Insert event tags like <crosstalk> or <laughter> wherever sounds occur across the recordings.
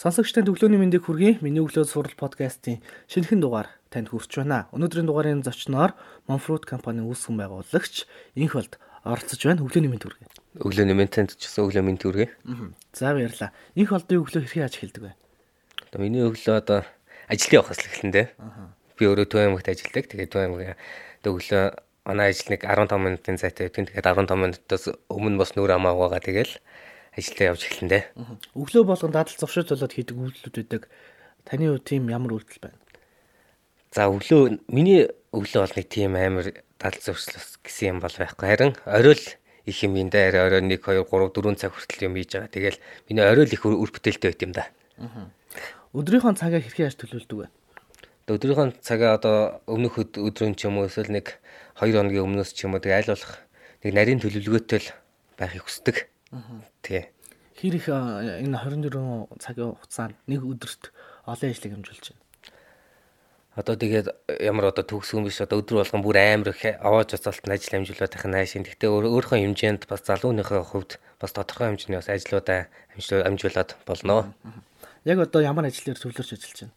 Сонсогчдын өглөөний мэндийг хүргэе. Миний өглөө сурал подкастын шинэхэн дугаар танд хүрч байна. Өнөөдрийн дугаарын зочноор Monfruit компанийн үүсгэн байгуулагч Инх болд оролцож байна. Өглөөний мэнд хүргэе. Өглөөний мэнд танд ч гэсэн өглөө мэнд хүргэе. За баярлалаа. Инх болдын өглөө хэрхэн аж эхэлдэг вэ? Одоо миний өглөө одоо ажлын явахаас эхэлнэ. Би өөрөө Төв аймагт ажилладаг. Тэгээд Төв аймгийн өглөө манай ажил нэг 15 минутын зайтай байдаг. Тэгээд 15 минутаас өмнө бас нүрэ хамаагаа тэгэл ажилдаа явж эхэлнэ дээ. Өглөө болгон дадал зовшил болоод хийдэг үйлдэлүүд байдаг. Таны хувьд тийм ямар үйлдэл байна? За өглөө миний өглөө бол нэг тийм амар дадал зовшил гэсэн юм бол байхгүй. Харин орой л их юм энэ дээр орой 1 2 3 4 цаг хүртэл юм хийж байгаа. Тэгэл миний орой л их үр бүтээлтэй байт юм да. Өдрийнхөө цагаа хэрхэн яаж төлөвлөдөг вэ? Өдрийнхөө цагаа одоо өмнөх өдрийн ч юм уу эсвэл нэг 2 хоногийн өмнөөс ч юм уу тэг айл болох нэг нарийн төлөвлөгөөтэй л байхыг хүсдэг. Тий. Хэр их энэ 24 цагийн хугацаанд нэг өдөрт олон ажлыг хэмжүүлж байна. Одоо тэгээд ямар одоо төгсгөн биш одоо өдөр болгон бүр амар их аваад уцаалтанд ажил амжуулаад тахын наашин. Гэхдээ өөрийнхөө хэмжээнд бас залууныхаа хувьд бас тодорхой хэмжээний бас ажлуудаа амжуулаад болно. Яг одоо ямар ажлаар төвлөрч ажиллаж байна?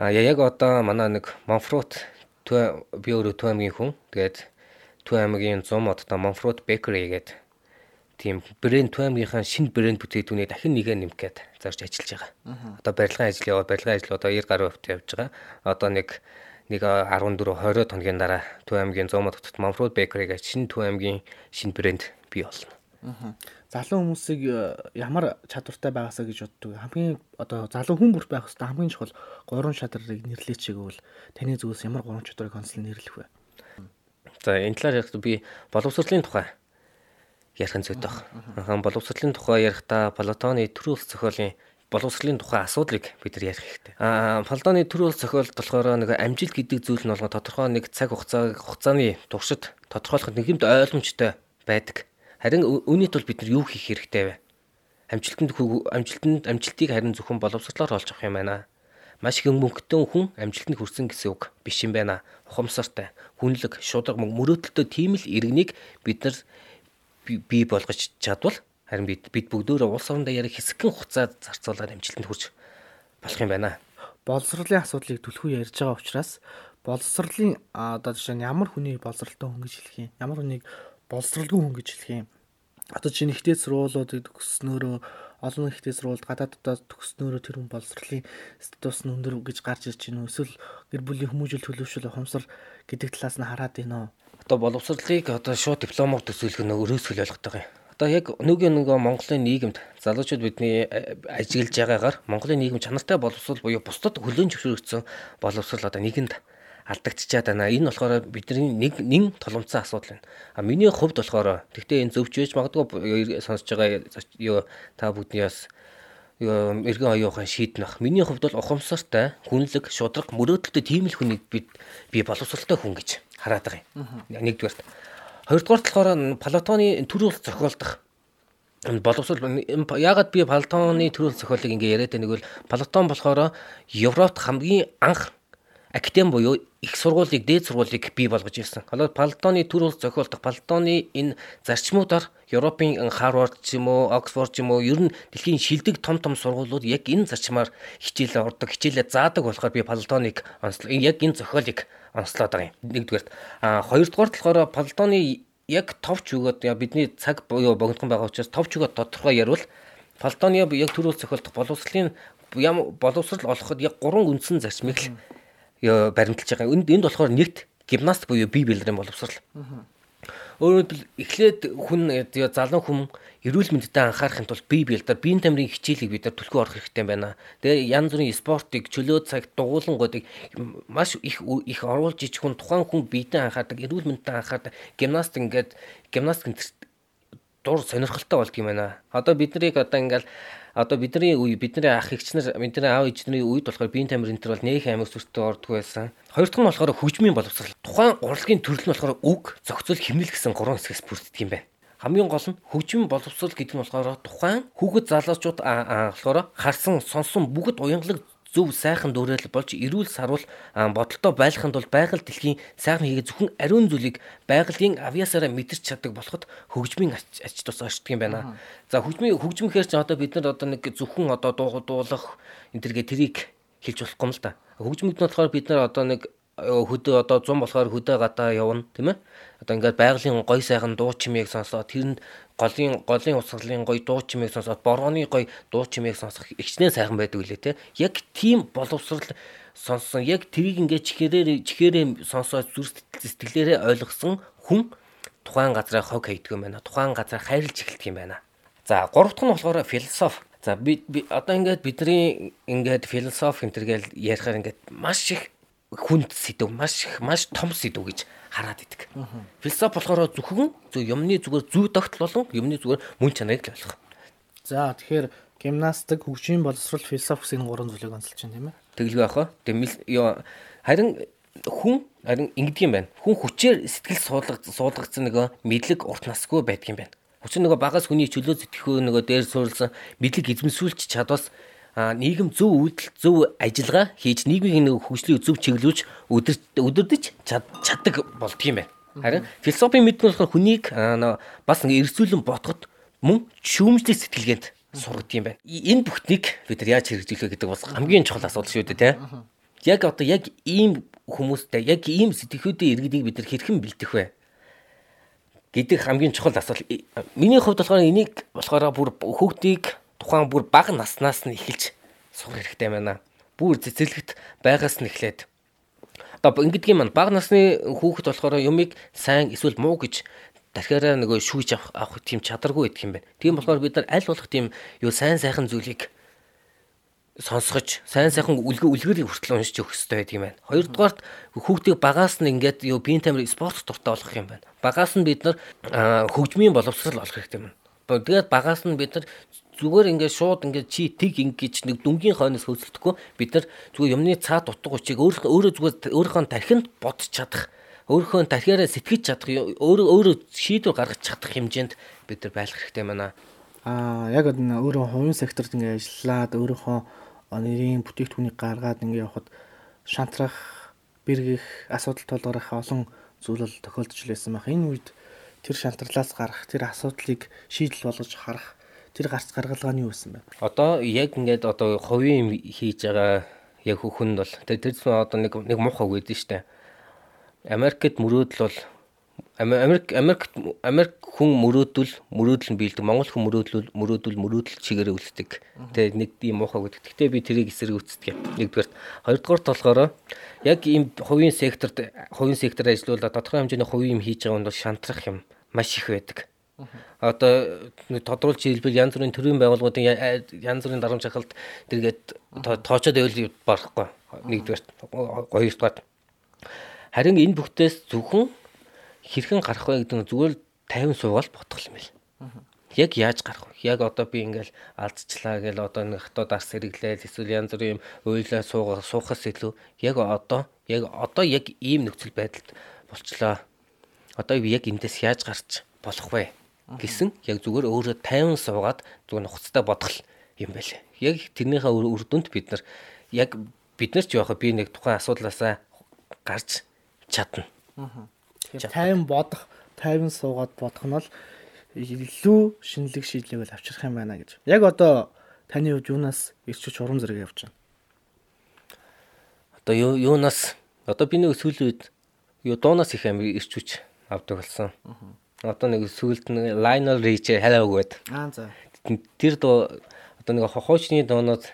А яг одоо манай нэг Монфрут би өөрөө Төв аймгийн хүн. Тэгээд Төв аймгийн 100 модтой Монфрут Bakery гэдэг тийм брэнд Туамгийнхаа шинэ брэнд бүтээгдэхүүнийг дахин нэгэ нэмэх гээд зарж ажиллаж байгаа. Одоо барилгын ажил яваа, барилгын ажил одоо 90 гаруй хувьтай явж байгаа. Одоо нэг нэг 14 20 хоногийн дараа Туамгийн 100 мод хотод Manfred Bakery гэж шинэ Туамгийн шинэ брэнд бий болно. Залуу хүмүүсийг э, ямар чадвартай байгаасаа гэж боддог. Хамгийн одоо залуу хүн бүр байх хэвээр хамгийн чухал гурван шатрыг нэрлэж чигвэл таны зүгээс ямар гурван чадварыг онцлон нэрлэх вэ? За энэ талаар яг би боловсролын тухай ярих нь зүйтэй. Хаан боловсролын тухай ярихдаа Платоны төр улс зохиолын боловсролын тухай асуудлыг бид нар ярих хэрэгтэй. Аа Платоны төр улс зохиолд болохоор нэг амжилт гэдэг зүйл нь болгоо тодорхой нэг цаг хугацаа хугацааны туршид тодорхойлоход нэгэмд ойлгомжтой байдаг. Харин үүний тулд бид нар юу хийх хэрэгтэй вэ? Амжилтанд амжилтанд амжилтыг харин зөвхөн боловсролоор олж авах юм байна. Маш их мөнгөтэй хүн амжилтанд хүрсэн гэсэн үг биш юм байна. Ухамсартай, хүнлэг, шударга мөрөөдөлтөй тийм л иргэнийг бид нар бий болгож чадвал харин бид бид бүгдөө улс орондоо ярих хэсэгэн хугацаа зарцуулаад амжилтанд хүрч болох юм байна. Боловсролын асуудлыг түлхүү ярьж байгаа учраас боловсролын одоо жишээ нь ямар хүний боловсролтой хүн гэж хэлэх юм? Ямар хүнийг боловсралгүй хүн гэж хэлэх юм? Одоо чинь ихтэй сургуулиудыг төгснөөрөө олон ихтэй сургуульд гадааддаа төгснөөрөө тэр хүн боловсролын статус нь өндөр гэж гарч ирж байна уу? Эсвэл гэр бүлийн хүмүүжил төлөвшөл ухамсар гэдэг талаас нь хараад байна уу? Одоо боловсролыг одоо шууд дипломоор төсөөлөх нь өрөөсгөл ойлгохтой юм. Одоо яг нүгийн нөгөө Монголын нийгэмд залуучууд бидний э, ажиглаж байгаагаар Монголын нийгэм чанартай боловсрол буюу бусдад хөлөөн зөвшөөрөгдсөн боловсрол одоо нэгэнд алдагдчихад байна. Энэ болохоор бидний нэг нэн толомцсон асуудал байна. А миний хувьд болохоор тэгтээ энэ зөвч байж магадгүй сонсож байгаа юу та бүдний бас эргэн оюухан шийднэх. Миний хувьд бол ухамсартай, хүнлэг, шудраг, мөрөөдөлтөй тийм л хүнийг би би боловсралтай хүн гэж хараад байгаа юм. Нэгдүгээр. Хоёрдугаар болохоор Платоны төрөл зохиолдох боловсрол ягаад би Платоны төрөл зохиолыг ингээ яриад байгааг бол Платон болохоор Европт хамгийн анх академи буюу их сургуулийг дээд сургуулийг бий болгож ирсэн. Одоо Платоны төрөл зохиолдох Платоны энэ зарчмуудаар Европын Харвард ч юм уу, Оксфорд ч юм уу ер нь дэлхийн шилдэг том том сургуулиуд яг энэ зарчмаар хичээлээ ордог, хичээлээ заадаг болохоор би Платоныг онцлог. Яг энэ зохиолыг онцлоод байгаа юм. Нэгдүгээр. А хоёрдугаар болохоор Платоны яг товч өгөөд бидний цаг буюу богинохон байгаа учраас товч өгөөд тодорхой ярил Платоны яг төрөл зохиолдох боловсролын ям боловсрал олоход яг гурван үндсэн зарчмыг л баримталж байгаа. Энд энд болохоор нэгт гимнаст буюу бие бэлрийн боловсрал. Өөрөөр хэлбэл эхлээд хүн залуу хүн эрүүл мэндэд анхаарахын тулд бие биелдэр биеийн тамирын хичээлийг бид нар төлхөө орох хэрэгтэй байна. Тэгээ янз бүрийн спортыг чөлөө цаг дугуулангуудыг маш их их оруулж ич хүн тухайн хүн биедээ анхаардаг, эрүүл мэндэд анхаардаг, гимнаст ингээд гимнаст дур сонирхолтой болдго юм байна. Одоо бид нарыг одоо ингээл одоо бидний үе бидний ах эгчнэр бидний аав ээжний үед болохоор биеийн тамир энэ төр бол нөх амиг сүртэй ордог байсан. Хоёр дахь нь болохоор хөгжмийн боловсрал. Тухайн урлагийн төрөл нь болохоор үг, зохицол, хэмнэл гэсэн гурван хэсгээс бүрддэг юм байна. Хамгийн гол нь хөгжмийн боловсрал гэдэг нь болохоор тухайн хүүхэд залуучууд болохоор харсан, сонсон бүгд уянгалаг зөв сайхан дүрэл болж эрүүл сарвал бодолтой байхын тулд байгаль дэлхийн сайхан хийгээ зөвхөн ариун зүйлийг байгалийн авьяасаараа мэдэрч чаддаг болоход хөгжмийн ач тус очдөг юм байна. За хөгжмийн хөгжмөөр ч одоо бид нар одоо нэг зөвхөн одоо дуулах энэ төргээ тэрийг хэлж болохгүй юм л да. Хөгжмөд нь болохоор бид нар одоо нэг хөдөө одоо 100 болохоор хөдөө гадаа явна тийм ээ. Одоо ингээд байгалийн гой сайхан дуу чимээг сонсоод тэрэнд голын голын усгалын гой дуу чимээг сонсоод борооны гой дуу чимээг сонсох ихнээ сайхан байдаг үлээ те. Яг тийм боловсрал сонссон. Яг тэрийг ингээд чихээрээ чихээрээ сонсоод зүр сэтгэлээрээ ойлгосон хүн тухайн газраа хог хийдэг юм байна. Тухайн газраа хайрлж эхэлдэг юм байна. За гурав дахь нь болохоор философи. За би одоо ингээд бидний ингээд философи энэ төргээл ярихаар ингээд маш их хүнд сэдв маш их маш том сэдв гэж хараад идэг. Философи болохоор зөвхөн зөв юмны зүгээр зүй тогтол болон юмны зүгээр мөн чанарыг л ойлгох. За тэгэхээр гимнастик, хөгжим боловсрол, философи гэсэн гурван зүйлийг онцолж байна тийм ээ. Тэглгүй ах. Тэгээ харин хүн харин ингэдэг юм байна. Хүн хүчээр сэтгэл суулгаж суулгацсан нөгөө мэдлэг урт насгүй байдаг юм байна. Учир нөгөө багаас хүний чөлөө сэтгэхөө нөгөө дээр суурилсан мэдлэг эзэмсүүлж чадвас нийгэм зөв үйлдэл зөв ажиллагаа хийж нийгмийн нэг хөгжлийг зөв чиглүүлж өдөрдөж чаддаг болдго юм байна. Харин философийн мэднэ болохоор хүнийг бас эрсүүлэн бодоход мөн шүүмжлэх сэтгэлгээнд сургадаг юм байна. Энэ бүхнийг бид нар яаж хэрэгжүүлэх гэдэг бас хамгийн чухал асуудал шүү дээ, тийм. Яг одоо яг ийм хүмүүстэй яг ийм сэтгэхүйдийн иргэдийг бид нар хэрхэн бэлдэх вэ? гэдэг хамгийн чухал асуудал. Миний хувьд болохоор энийг болохоор бүр хүүхдийг тухайн бүр бага наснаас нь эхэлж сурах хэрэгтэй байна. Бүр цэцэрлэгт байгаас нь эхлээд одоо ингэдэг юм бага насны хүүхэд болохоор юмыг сайн эсвэл муу гэж дахиараа нөгөө шүүж авах авах тийм чадваргүй байдаг юм байна. Тийм болохоор бид нар аль болох тийм юу сайн сайхан зүйлийг сонсгож сайн сайхан үлгэр үлгэрийг хүртэл уншиж өгөх хэрэгтэй байдаг юм байна. Хоёрдугаарт хүүхдийг багаас нь ингээд юу биеийн тамир спорт дуртай болгох юм байна. Багаас нь бид нар хөгжмийн боловсрал олох хэрэгтэй юм. Тэгээд багаас нь бид нар зүгээр ингээд шууд ингээд чи тэг ингэж нэг дүнгийн хойноос хөөцөлдөхгүй бид нар зүгээр юмны цаад утга учиг өөрөө зүгээр өөрийнхөө тархинд бодож чадах өөрийнхөө тархиараа сэтгэж чадах өөрөө өөрөө шийдвэр гаргаж чадах хэмжээнд бид нар байх хэрэгтэй байна. Аа яг өөрөө хувийн секторт ингээд ажиллаад өөрийнхөө нэрийн бүтээгдэхүүнийг гаргаад ингээд явхад шантрах, бэргэх, асуудал тулгарах олон зүйл тохиолдож лээсэн байх. Энэ үед тэр шантралаас гарах, тэр асуудлыг шийдэл болгож харах тэр гарц гаргалгааны юу байсан бэ? Одоо яг ингээд одоо хувийн хийж байгаа яг хүн бол тэр тэр одоо нэг нэг муухай үг гэдэг нь штэ. Америкт мөрөөдөл бол Америк Америк Америк хүн мөрөөдөл мөрөөдөл нь биелдэг. Монгол хүн мөрөөдөл мөрөөдөл мөрөөдөл чигээрээ үлддэг. Тэгээ нэг тийм муухай гэдэг. Гэтэ би тэрийг эсрэг үздэг юм. Нэгдүгээр хоёрдугаарт болохоор яг ийм хувийн секторт хувийн сектор ажиллаулаад тодорхой хэмжээний хувийн юм хийж байгаа нь бол шантрах юм маш их байдаг. Одоо тодруулж хэлбэл янз бүрийн төрийн байгууллагуудын янз бүрийн дарамт шахалт тэргээд тоочод байвал барахгүй. Нэгдүгээр хоёрдугаар. Харин энэ бүхтээс зөвхөн хэрхэн гарах вэ гэдэг нь зүгээр 50 суугаал бодох юм бэл. Яг яаж гарах вэ? Яг одоо би ингээл алдчихлаа гэл одоо нэг хатуу дарс хэрэглээл эсвэл янз бүрийн юм уйлаа суугаа суухаас илүү яг одоо яг одоо яг ийм нөхцөл байдалд болчлаа. Одоо яг эндээс яаж гарч болох вэ? Гэсэн яг зүгээр өөрөө 50 суугаад зүгээр нухацтай бодгол юм байлээ. Яг тэрнийхээ үр дүнд бид нар яг бид нар ч яах би нэг тухайн асуудлаасаа гарч чадна. Тэгэхээр 50 бодох, 50 суугаад бодох нь бол илүү шинэлэг шийдлийг авчрах юм байна гэж. Яг одоо таны хувьд юунаас ирчүүч урам зэрэг явж байна? Одоо юу юунаас одоо би нэг сүүлийн үед юу дуунаас их амир ирчүүч авдаг болсон. Аа одоо нэг сүгэлд нэг Lionel Richie hello гээд. Аа за. Тэр доо одоо нэг хохоочны доонод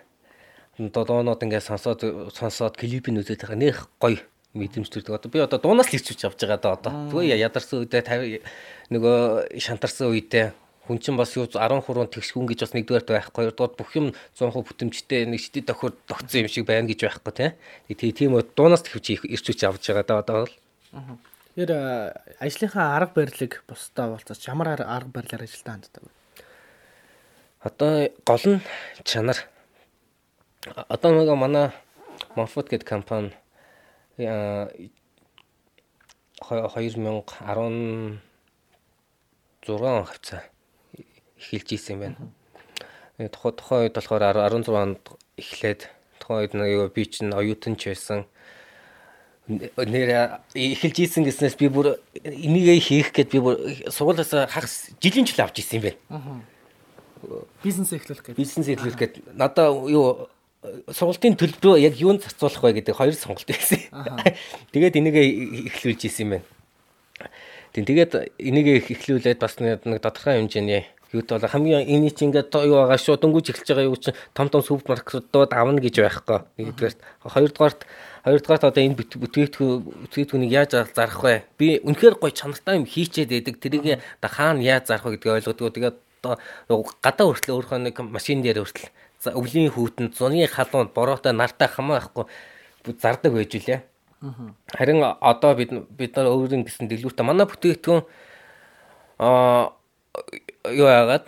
доонод ингээд сонсоод сонсоод клипийг үзээд байгаа нэх гоё мэдрэмжтэй. Одоо би одоо дуунаас л ирчвч авч байгаа да одоо. Зүгээр ядарсан үедээ 50 нөгөө шантарсан үедээ хүн чинь бас юу 10 хуруунд тэгш хүн гэж бас нэгдүгээрт байхгүй. Хоёрдугаар бүх юм 100% бүтэмжтэй нэг шидэд тохиор тогтсон юм шиг байна гэж байхгүй тий. Тийм үү дуунаас тэгвч ирчвч авч байгаа да одоо бол. Аа. Тэр ажлынхаа арга барилыг бусдаа болцооч ямар арга барилаар ажилтаа ханддаг вэ? Одоо гол нь чанар. Одоо нэг манай Monfort гэдэг компани 2016 он хавцаа эхэлж исэн юм байна. Тухай тухайн үед болохоор 16 онд эхлээд тухайн үед нэг би чинь оюутан ч байсан. Нэр эхэлж ийсэн гэснээс би бүр энийгээ хийх гээд би бүр сургуулиас хагас жилийн жил авч ийсэн юм байна. Бизнес эхлүүлэх гэдэг. Бизнес эхлүүлэх гээд надаа юу сургалтын төлбөрөө яг юунд зарцуулах вэ гэдэг хоёр сонголт байсан. <laughs> Тэгээд энийгээ эхлүүлж ийсэн юм байна. Тэгээд энийгээ эхлүүлээд бас нэг тодорхой хэмжээний Юуд бол хамгийн энэ чинь ингээд юу байгаа шүү дөнгөж эхэлж байгаа юу чинь том том супермаркетууд авна гэж байхгүй. Нэгдүгээрт хоёрдугаарт хоёрдугаарт одоо энэ бүтээгдэхүүн бүтээгдэхүүнийг яаж зарах вэ? Би үнэхээр гоё чанартай юм хийчээд байдаг. Тэрийг хаана яаж зарах вэ гэдгийг ойлгодгоо. Тэгээд одоо гадаа хүртэл өөрөө нэг машин дээр хүртэл өвлийн хүүтэнд зуны халуунд бороотой нартай хамаахгүй зардаг байж үлээ. Харин одоо бид бид нар өөрийн гэсэн дэлгүүртээ манай бүтээгдэхүүн аа юу яагаад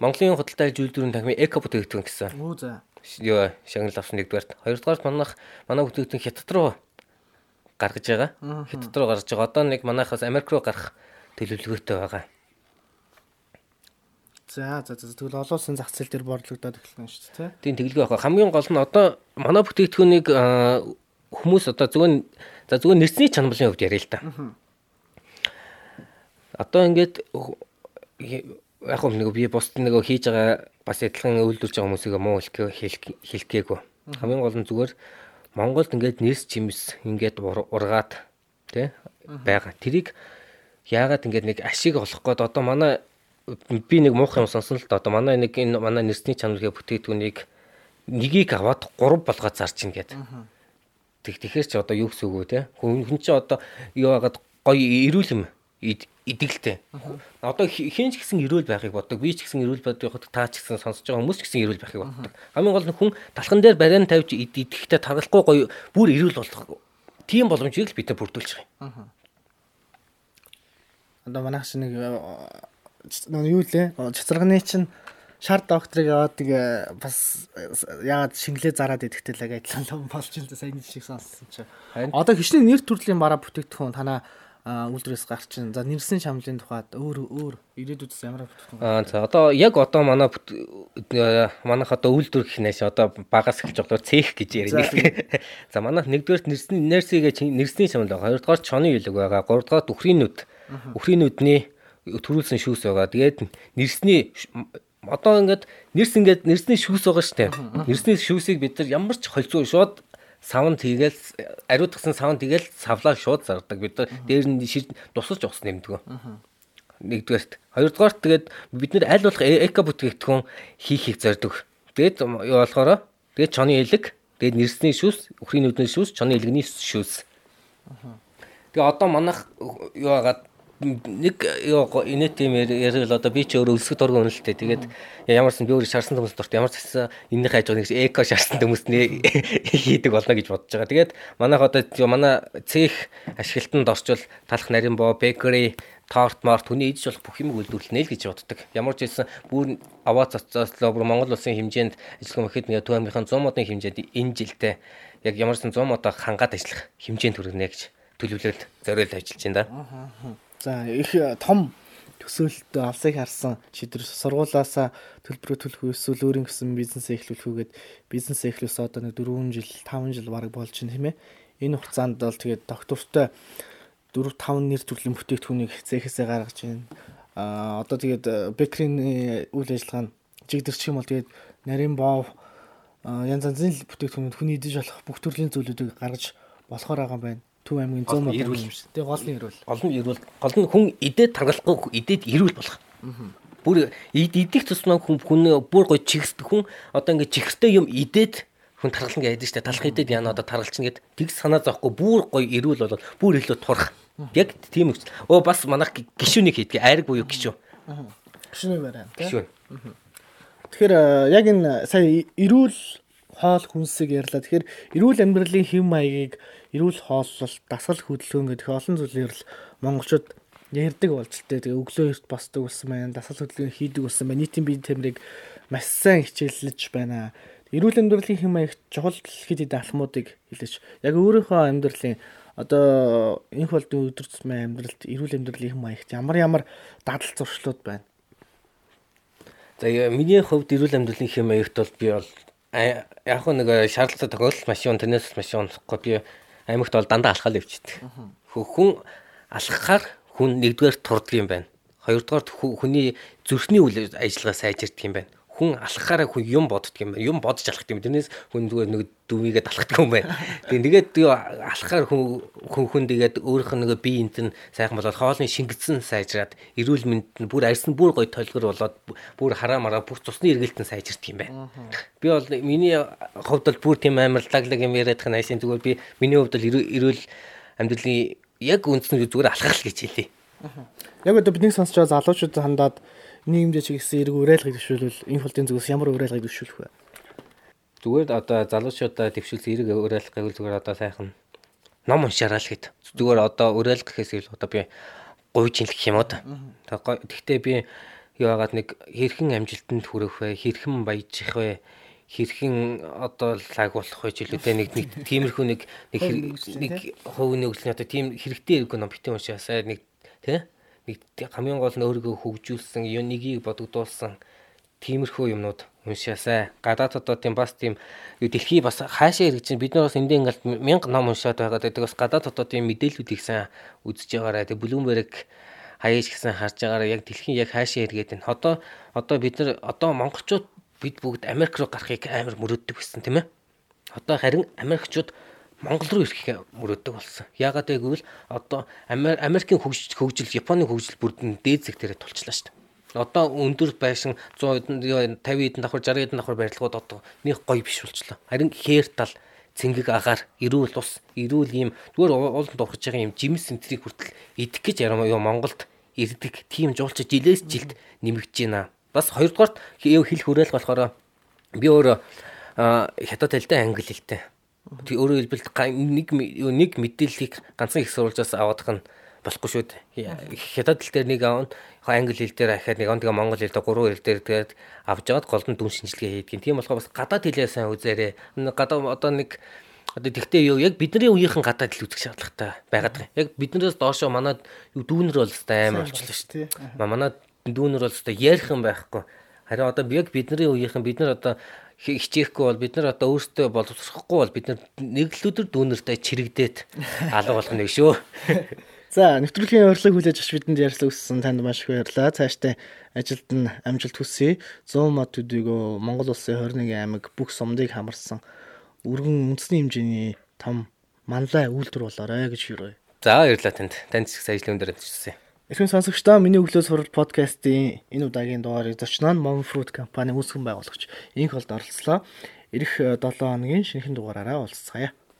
Монголын худалдаа зүйлдвэрийн танхимын эко бүтээгдэхүүн гэсэн. Үу за. Юу шагнал авсан нэгдүгээрт. Хоёрдугаарт манайх манай бүтээгдэхүүн хятад руу гаргаж байгаа. Хятад руу гаргаж байгаа. Одоо нэг манайхаас Америк руу гарах төлөвлөгөөтэй байгаа. За за за тэгвэл олон улсын зах зээл дээр борлогдоод эхэлнэ шүү дээ тийм тэгэлгүй байхгүй хамгийн гол нь одоо манай бүтээгдэхүүнийг хүмүүс одоо зөвхөн за зөвхөн нэрсний чанамлын хувьд яриа л та. Одоо ингээд яг юм нэг би бусд нэг хийж байгаа бас адилхан үйлдвэрж байгаа хүмүүсийг муу хэлхгээгүй. Хамгийн гол нь зүгээр Монголд ингээд нэрс чимс ингээд ургаад тий байгаа. Тэрийг яагаад ингээд нэг ашиг олох гээд одоо манай би нэг муухай юм сонсон л да одоо манай нэг энэ манай нэрсний чанарыг бүтээгдэхүүнийг нёгийг аваад 3 болгоод зарч ин гээд. Тэг тэгэхээр чи одоо юу гэсэн үг вэ те? Хүн чи одоо юу хагаад гоё эрүүл юм идэглэтэй. Одоо хин ч гэсэн эрүүл байхыг боддог. Би ч гэсэн эрүүл боддог. Та ч гэсэн сонсож байгаа хүмүүс ч гэсэн эрүүл байхыг боддог. Хамгийн гол нь хүн талхан дээр бариан тавьж идэхтэй таргалахгүй гоё бүр эрүүл болох. Тийм боломжийг л бид бүрдүүлж байгаа юм. Одоо манайх шиг нэг юу лээ? Цэцэрганы чинь шар докторыг аваад тэгээ бас яагаад шинглээ зараад идэхтэй л адилхан болж ил да сайн жишээ сонссон чи. Одоо хичнээн нэр төрлийн бараа бүтээгдэхүүн танаа үйлдвэрээс гарчин. За нэрсэн шамлын тухайд өөр өөр ирээдүйдээс ямар бүтээгдэхүүн. Аа за одоо яг одоо манай манайх одоо үйлдвэр гэх нээс одоо багаас эхэлж байгаа цех гэж ярина. За <laughs> манайх нэгдүгээр нэрсний нэрсийгээ нэрсний шамл байгаа. Хоёрдугаар чоны илэг байгаа. Гуравдугаар үхрийн нүд. Үхрийн нүдний төрүүлсэн шүүс байгаа. Тэгээд нэрсний одоо ингээд нэрс ингээд нэрсний шүүс байгаа штэ. Нэрсний шүүсийг бид нар ямар ч холцоо шууд савн тийгээл ариутгсан савн тийгээл савлаа шууд зардаг. Бид дээр нь тусалж уус нэмдэг. Нэгдүгээрт. Хоёрдугаарт тэгээд бид нар аль болох э-, эко бүтээгдэхүүн хийхийг зорддог. Тэгээд юу болохоор тэгээд чоны элэг, тэгээд нэрсний шүүс, өхрийн нүдний шүүс, чоны элэгний шүүс. Тэгээ одоо манайх юу хагаад нэг ёо инээт юм ярил одоо би ч өөрөө өлсгөд оргон үнэлтэй. Тэгээд ямарсан би өөрөө шарсан хүмүүс дурт ямар ч гэсэн энэний хайж байгаа нэг эко шарсан хүмүүс нэ <laughs> хийдэг болно гэж бодож байгаа. Тэгээд манайх одоо манай цех ашиглалтанд орчвол талах нарийн боо, бекери, торт март хүний идэж болох бүх юмыг үйлдвэрлэнэ л гэж боддог. Ямар ч хэлсэн бүр аваа цацааслоо бүр Монгол улсын хэмжээнд ажиллах мэхэд нэг төв амгийнхаа 100 модын хэмжээнд энэ жилдээ яг ямар ч 100 модоо хангаад ажиллах хэмжээнд хүргэнэ гэж төлөвлөлт зориулж ажиллаж байна да. Аа. За их э, том төсөөлөлт алсыг харсан шийдвэр сургуулаасаа төлбөрөө төлөх эсвэл өөрийн гэсэн бизнесээ эхлүүлэх үгээд бизнесээ эхлүүлсэн одоо нэг 4 жил 5 жил бараг болж байна тийм ээ. Энэ хугацаанд бол тэгээд доктортой 4 5 нэр төрлийн бүтээгдэхүүнийг зээхээсээ гаргаж байна. Аа одоо тэгээд бекрийн үйл ажиллагаа нь жигдэрчих юм бол тэгээд нарийн боов янз янзын бүтээгдэхүүнүүд хүний идэж болох бүх төрлийн зүйлүүдийг гаргаж болохоор байгаа юм байна. Төв аймгийн 100 мод ирүүл юм шүү. Тэгээ гол нь ирүүл. Гол нь ирүүл. Гол нь хүн идээд таргалахгүй идээд ирүүл болох. Бүр идэх тусмаа хүн хүн бүр гоё чигсд хүн одоо ингээд чихэртэй юм идээд хүн таргална гэдэг штэ талах идээд яна одоо таргалчихна гэд тэг санаа зовхгүй бүр гоё ирүүл болоод бүр илүү турах. Яг тийм үг. Оо бас манайх гişүнийг хийдгээ айраг буюу гişүү. Гişүний барай. Гişүү. Тэгэхээр яг энэ сая ирүүл хоол хүнсийг ярьлаа. Тэгэхээр эрүүл амьдралын хэм маягийг эрүүл хооллолт, дасгал хөдөлгөөн гэдэг олон зүйлээр л монголчууд ярьдаг болж л тэгээ өглөө эрт босдог болсон байна. Дасгал хөдөлгөөн хийдэг болсон байна. Нийтийн бие тамирыг маш сайн хичээллэж байна. Эрүүл амьдралын хэм маягт чухал хэдэн алхмуудыг хэлж яг өөрийнхөө амьдралын одоо энх болдын өдөр тутмын амьдралд эрүүл амьдралын хэм маягт ямар ямар дадал зуршлууд байна. За миний хувьд эрүүл амьдралын хэм маягт бол би бол яг нэг шаардлагатай тохиолдол машин тэрнээс машин унахгүй би аймагт бол дандаа алхаал явчихдаг. Хүн алхахаар хүн нэгдүгээр турдаг юм байна. Хоёрдугаар хүний зүрхний үйл ажиллагаа сайжирдаг юм байна хүн алхахаараа хүн юм боддөг юм байна. Юм бодож алхах юм. Тэрнээс хүн зүгээр нэг дүмийгээд алхахдаг юм байна. Тэгээд тэгээд алхахаар хүн хүн хүн тэгээд өөрийнх нь нэг бие энт нь сайхан болоод хоолны шингэцэн сайжраад эрүүл мэнд нь бүр арьсан бүр гоё толгор болоод бүр хараа мараа бүр цусны эргэлтэн сайжирдаг юм байна. Би бол миний хувьд бол бүр тийм амар лаглаг юм яриад байгаа найсын зүгээр би миний хувьд бол эрүүл амьдралын яг үндсэн зүгээр алхах л гэж хэлээ. Яг одоо бидний сонсч байгаа залуучууд хандаад нийгэмдээ чигсэн эрг уриалгыг төвшүүлвэл энэ фолтын зүгээс ямар уриалгыг төвшүүлэх вэ? Зүгээр одоо залуучуудаа төвшүүлсэн эрг уриалгыг зүгээр одоо сайхан ном уншаарай л хэд. Зүгээр одоо уриалгах гэхээс илүү одоо би гуйж инлэх юм уу та. Тэгтээ би яагаад нэг хэрхэн амжилтанд хүрэх вэ? Хэрхэн баяжих вэ? хэрхэн одоо лаг болох вэ жилүүдээ нэг нэг тиймэрхүү нэг нэг нэг хувийн нөхцөлийн одоо тийм хэрэгтэй эргүү ном битэн уншаасаа нэг тий хамгийн гол нь өөрийгөө хөгжүүлсэн, нэгийг бодогдуулсан тиймэрхүү юмнууд уншаасай. Гадаад тийм бас тийм дэлхий бас хаашаа чинь бид нар бас эндээ ингээл мянга ном уншаад байгаад байдаг. Бас гадаад тийм мэдээллүүдийг сайн үзэж байгаарай. Тэг Bloomberg хаяаж гисэн харж байгаараа яг дэлхийн яг хаашаа эргээд байна. Одоо одоо бид нар одоо монголчууд бид бүгд Америк руу гарахыг амар мөрөддөг гэсэн тийм ээ. Одоо харин Америкчууд Монгол руу ирэхээ мөрөөдөг болсон. Яагаад гэвэл одоо Америкийн хөгжил Японы хөгжил бүрдэн дээд зэг дээрээ тулчлаа шүү дээ. Одоо өндөр байшин 100 50 эдэн давхар 60 эдэн давхар барилгууд одоо нэг гоё биш болчлоо. Харин хээр тал цэнгэг агаар эрүүл ус эрүүл ийм зүгээр ууланд урхаж байгаа юм жимс сэнтрийг хүртэл идэх гэж яруу Монголд ирдэг тийм жуулч жилээс жилд нэмэгдэж байна. Бас хоёрдугаарт хэл хүрээл болохоор би өөр хятад хэлтэй англи хэлтэй өөрөөр хэлбэл нэг нэг мэдээллийг ганцхан их сурвалжаас аваадах нь болохгүй шүү дээ. Хятад хэл дээр нэг аав англи хэл дээр ахаад нэг он тэгээ монгол хэл дээр гурван хэл дээр тэгээд авч жагаад голдон дүн шинжилгээ хийдэг. Тийм болохоор бас гадаад хэлээ сайн үзээрэй. Гадаа одоо нэг одоо тэгтээ юу яг бидний үеийнхэн гадаад хэл үзэх шаардлагатай байгаад байгаа. Яг биднээс доошоо манай юу дүүнер бол өстой амар болчихлоо шүү дээ. Манай дүүнер бол өстой ярих юм байхгүй. Харин одоо яг бидний үеийнхэн бид нар одоо хичээхгүй бол бид нар одоо өөртөө боловсрохгүй бол бид нар нэг л өдөр дүүнертэй чирэгдээд <laughs> алга болох нэг шүү. <laughs> За нэвтрүүлгийн урилгыг хүлээж авч бидэнд ярьцлага өгсөн танд маш их баярлалаа. Цаашдаа ажилд нь амжилт хүсье. 100 мод төдийгөө Монгол улсын 21 аймаг бүх сумдыг хамарсан өргөн үндэсний хэмжээний том манлай үйлдвэр болоорой гэж хөрөө. За баярлалаа танд. Танд ч ажлын өндөр амжилт. Эрхэм сонсогчдоо миний өглөө сурал подкастын энэ удаагийн дугаарыг зочноо нь Mom Fruit компани үүсгэн байгуулагч инх холд оролцлоо. Ирэх 7 хоногийн шинэхэн дугаараараа уулзцаая.